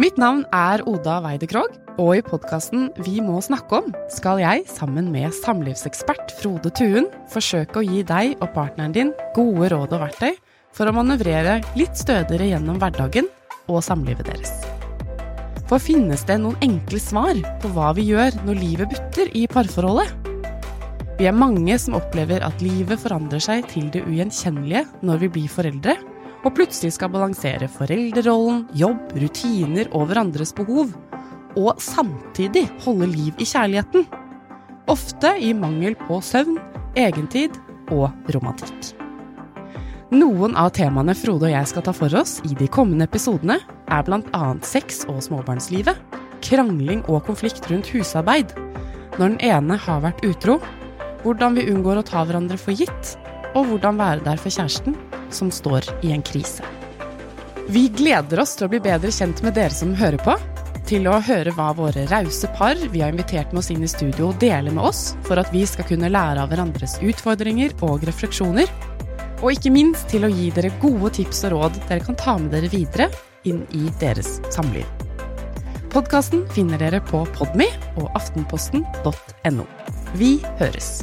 Mitt navn er Oda Weide Krogh, og i podkasten Vi må snakke om skal jeg, sammen med samlivsekspert Frode Tuen, forsøke å gi deg og partneren din gode råd og verktøy for å manøvrere litt stødigere gjennom hverdagen og samlivet deres. For finnes det noen enkle svar på hva vi gjør når livet butter i parforholdet? Vi er mange som opplever at livet forandrer seg til det ugjenkjennelige når vi blir foreldre, og plutselig skal balansere foreldrerollen, jobb, rutiner og hverandres behov, og samtidig holde liv i kjærligheten. Ofte i mangel på søvn, egentid og romantikk. Noen av temaene Frode og jeg skal ta for oss i de kommende episodene, er bl.a. sex og småbarnslivet, krangling og konflikt rundt husarbeid, når den ene har vært utro, hvordan vi unngår å ta hverandre for gitt, og hvordan være der for kjæresten som står i en krise. Vi gleder oss til å bli bedre kjent med dere som hører på, til å høre hva våre rause par vi har invitert med oss inn i studio, deler med oss, for at vi skal kunne lære av hverandres utfordringer og refleksjoner, og ikke minst til å gi dere gode tips og råd dere kan ta med dere videre inn i deres samliv. Podkasten finner dere på Podme og aftenposten.no. Vi høres!